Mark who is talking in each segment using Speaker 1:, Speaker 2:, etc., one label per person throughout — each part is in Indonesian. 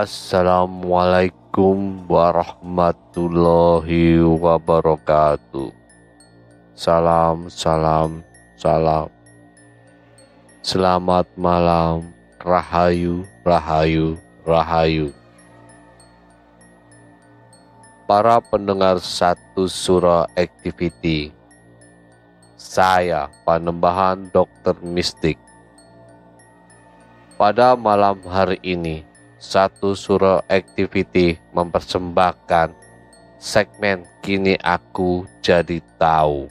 Speaker 1: Assalamualaikum warahmatullahi wabarakatuh. Salam, salam, salam. Selamat malam, rahayu, rahayu, rahayu. Para pendengar satu surah activity, saya Panembahan Dokter Mistik. Pada malam hari ini, satu surah activity mempersembahkan segmen Kini Aku Jadi Tahu.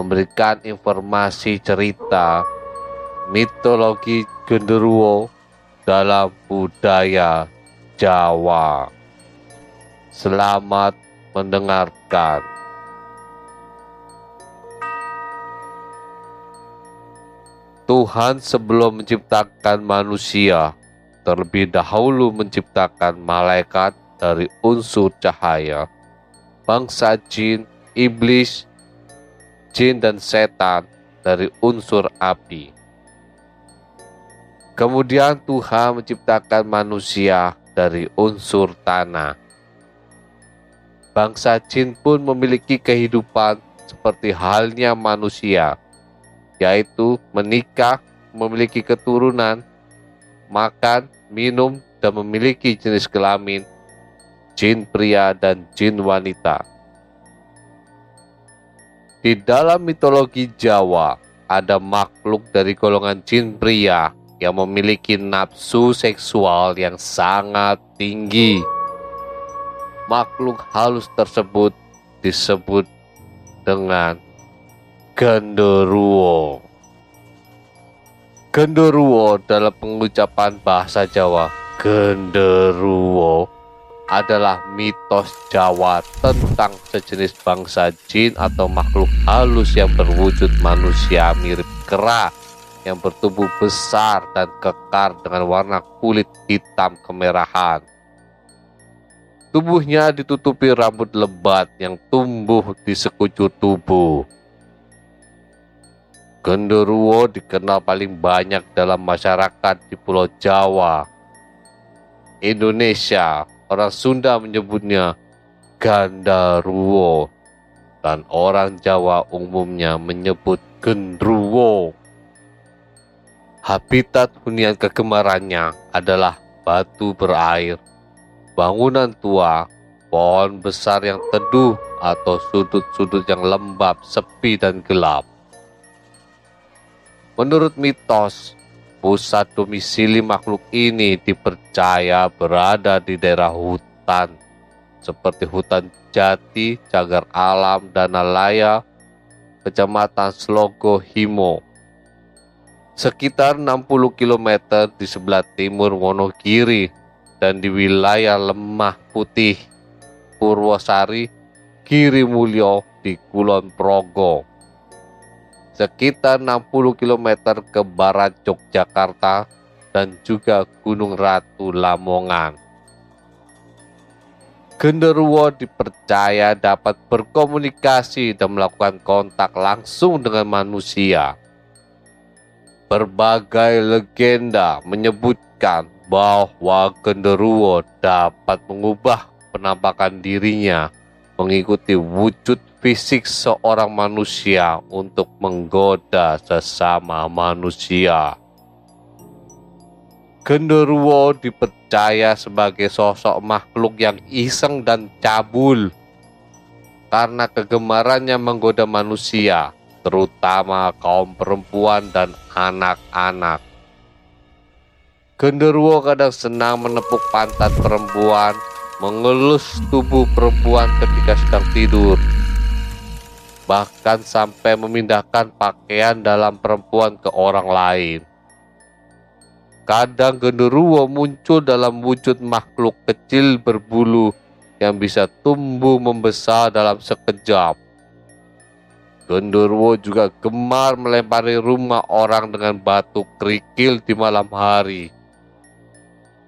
Speaker 1: Memberikan informasi cerita mitologi genderuwo dalam budaya Jawa. Selamat mendengarkan. Tuhan sebelum menciptakan manusia terlebih dahulu menciptakan malaikat dari unsur cahaya, bangsa jin, iblis, jin dan setan dari unsur api. Kemudian Tuhan menciptakan manusia dari unsur tanah. Bangsa jin pun memiliki kehidupan seperti halnya manusia, yaitu menikah, memiliki keturunan, makan, minum, dan memiliki jenis kelamin jin pria dan jin wanita. Di dalam mitologi Jawa, ada makhluk dari golongan jin pria yang memiliki nafsu seksual yang sangat tinggi. Makhluk halus tersebut disebut dengan genderuwo. Genderuwo dalam pengucapan bahasa Jawa, genderuwo adalah mitos Jawa tentang sejenis bangsa jin atau makhluk halus yang berwujud manusia mirip kera yang bertubuh besar dan kekar dengan warna kulit hitam kemerahan. Tubuhnya ditutupi rambut lebat yang tumbuh di sekujur tubuh. Genderuwo dikenal paling banyak dalam masyarakat di Pulau Jawa. Indonesia, orang Sunda menyebutnya Gandaruwo dan orang Jawa umumnya menyebut Gendruwo. Habitat hunian kegemarannya adalah batu berair, bangunan tua, pohon besar yang teduh atau sudut-sudut yang lembab, sepi dan gelap. Menurut mitos, pusat domisili makhluk ini dipercaya berada di daerah hutan, seperti hutan jati, cagar alam, Danalaya, kecamatan Slogo, Himo. Sekitar 60 km di sebelah timur Wonogiri dan di wilayah Lemah Putih, Purwosari, Giri Mulyo di Kulon Progo sekitar 60 km ke barat Yogyakarta dan juga Gunung Ratu Lamongan. Genderuwo dipercaya dapat berkomunikasi dan melakukan kontak langsung dengan manusia. Berbagai legenda menyebutkan bahwa genderuwo dapat mengubah penampakan dirinya mengikuti wujud fisik seorang manusia untuk menggoda sesama manusia. Genderuwo dipercaya sebagai sosok makhluk yang iseng dan cabul karena kegemarannya menggoda manusia, terutama kaum perempuan dan anak-anak. Genderuwo kadang senang menepuk pantat perempuan, mengelus tubuh perempuan ketika sedang tidur, bahkan sampai memindahkan pakaian dalam perempuan ke orang lain. Kadang genderuwo muncul dalam wujud makhluk kecil berbulu yang bisa tumbuh membesar dalam sekejap. Genderuwo juga gemar melempari rumah orang dengan batu kerikil di malam hari.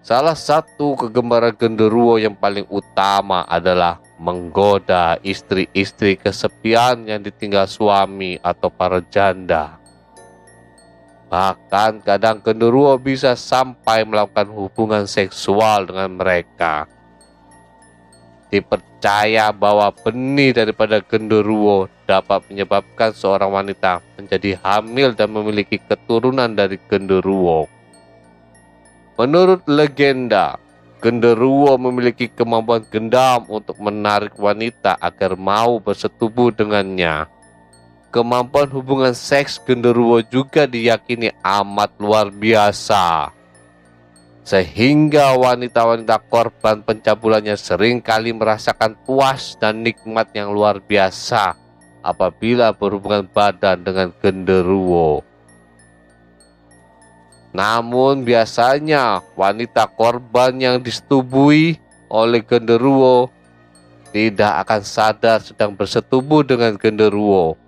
Speaker 1: Salah satu kegemaran genderuwo yang paling utama adalah menggoda istri-istri kesepian yang ditinggal suami atau para janda. Bahkan kadang genderuwo bisa sampai melakukan hubungan seksual dengan mereka. Dipercaya bahwa benih daripada genderuwo dapat menyebabkan seorang wanita menjadi hamil dan memiliki keturunan dari genderuwo. Menurut legenda, genderuwo memiliki kemampuan gendam untuk menarik wanita agar mau bersetubuh dengannya. Kemampuan hubungan seks genderuwo juga diyakini amat luar biasa. Sehingga wanita-wanita korban pencabulannya sering kali merasakan puas dan nikmat yang luar biasa apabila berhubungan badan dengan genderuwo. Namun biasanya wanita korban yang disetubui oleh genderuwo tidak akan sadar sedang bersetubuh dengan genderuwo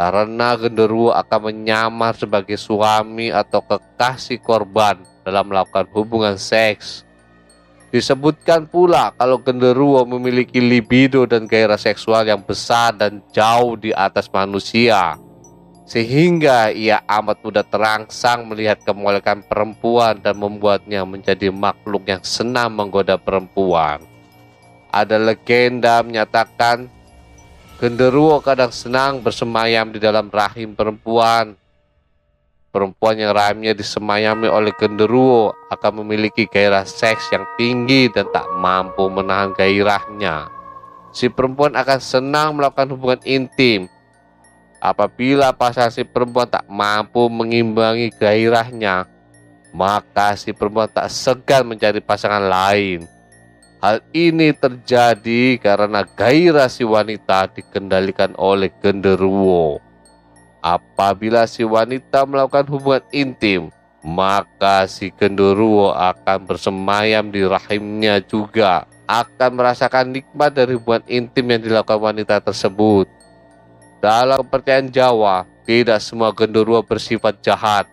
Speaker 1: karena genderuwo akan menyamar sebagai suami atau kekasih korban dalam melakukan hubungan seks. Disebutkan pula kalau genderuwo memiliki libido dan gairah seksual yang besar dan jauh di atas manusia. Sehingga ia amat mudah terangsang melihat kemolekan perempuan dan membuatnya menjadi makhluk yang senang menggoda perempuan. Ada legenda menyatakan Genderuwo kadang senang bersemayam di dalam rahim perempuan. Perempuan yang rahimnya disemayami oleh genderuwo akan memiliki gairah seks yang tinggi dan tak mampu menahan gairahnya. Si perempuan akan senang melakukan hubungan intim. Apabila pasangan si perempuan tak mampu mengimbangi gairahnya, maka si perempuan tak segan mencari pasangan lain. Hal ini terjadi karena gairah si wanita dikendalikan oleh genderuwo. Apabila si wanita melakukan hubungan intim, maka si genderuwo akan bersemayam di rahimnya juga akan merasakan nikmat dari hubungan intim yang dilakukan wanita tersebut. Dalam kepercayaan Jawa, tidak semua genderuwo bersifat jahat.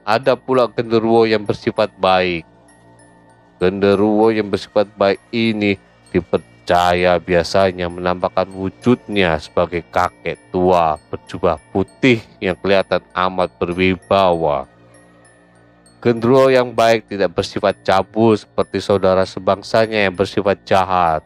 Speaker 1: Ada pula genderuwo yang bersifat baik. Genderuwo yang bersifat baik ini dipercaya biasanya menampakkan wujudnya sebagai kakek tua berjubah putih yang kelihatan amat berwibawa. Genderuwo yang baik tidak bersifat cabul seperti saudara sebangsanya yang bersifat jahat.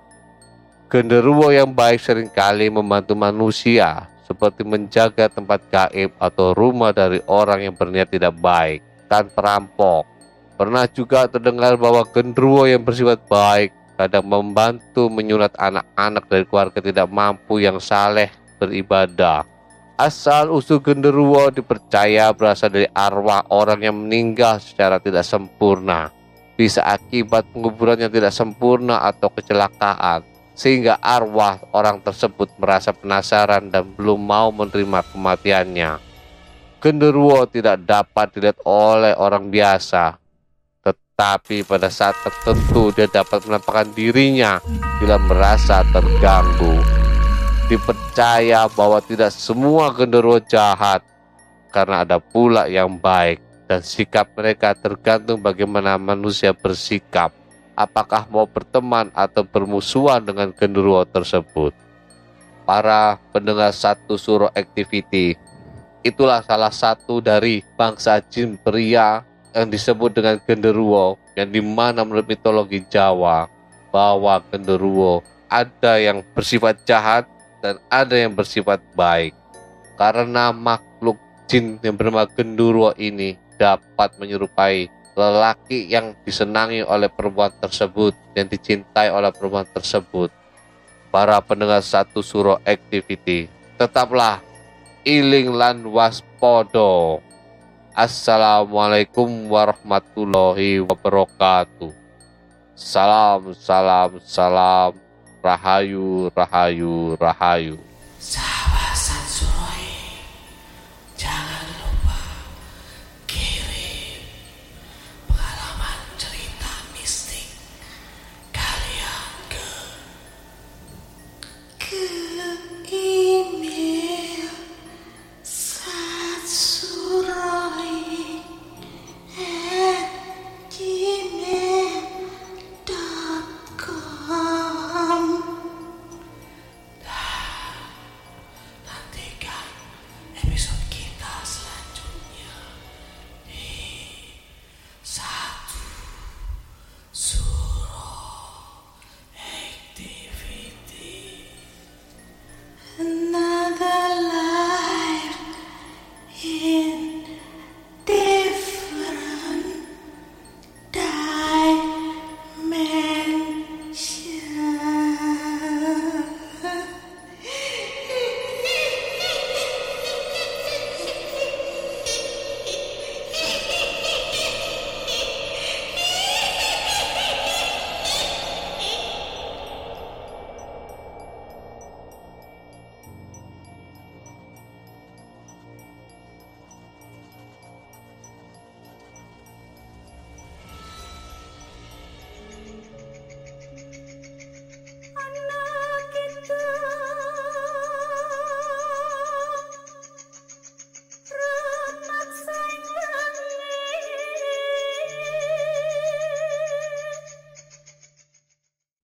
Speaker 1: Genderuwo yang baik sering kali membantu manusia seperti menjaga tempat gaib atau rumah dari orang yang berniat tidak baik dan perampok Pernah juga terdengar bahwa genderuwo yang bersifat baik kadang membantu menyulat anak-anak dari keluarga tidak mampu yang saleh beribadah. Asal usul genderuwo dipercaya berasal dari arwah orang yang meninggal secara tidak sempurna. Bisa akibat penguburan yang tidak sempurna atau kecelakaan. Sehingga arwah orang tersebut merasa penasaran dan belum mau menerima kematiannya. Genderuwo tidak dapat dilihat oleh orang biasa, tapi pada saat tertentu dia dapat menampakkan dirinya bila merasa terganggu. Dipercaya bahwa tidak semua genderuwo jahat karena ada pula yang baik dan sikap mereka tergantung bagaimana manusia bersikap. Apakah mau berteman atau bermusuhan dengan genderuwo tersebut? Para pendengar satu suruh activity, itulah salah satu dari bangsa jin pria yang disebut dengan genderuwo yang di mana menurut mitologi Jawa bahwa genderuwo ada yang bersifat jahat dan ada yang bersifat baik karena makhluk jin yang bernama genderuwo ini dapat menyerupai lelaki yang disenangi oleh perempuan tersebut yang dicintai oleh perempuan tersebut. Para pendengar satu suro activity tetaplah iling lan waspodo Assalamualaikum warahmatullahi wabarakatuh. Salam salam salam. Rahayu rahayu rahayu.
Speaker 2: Sa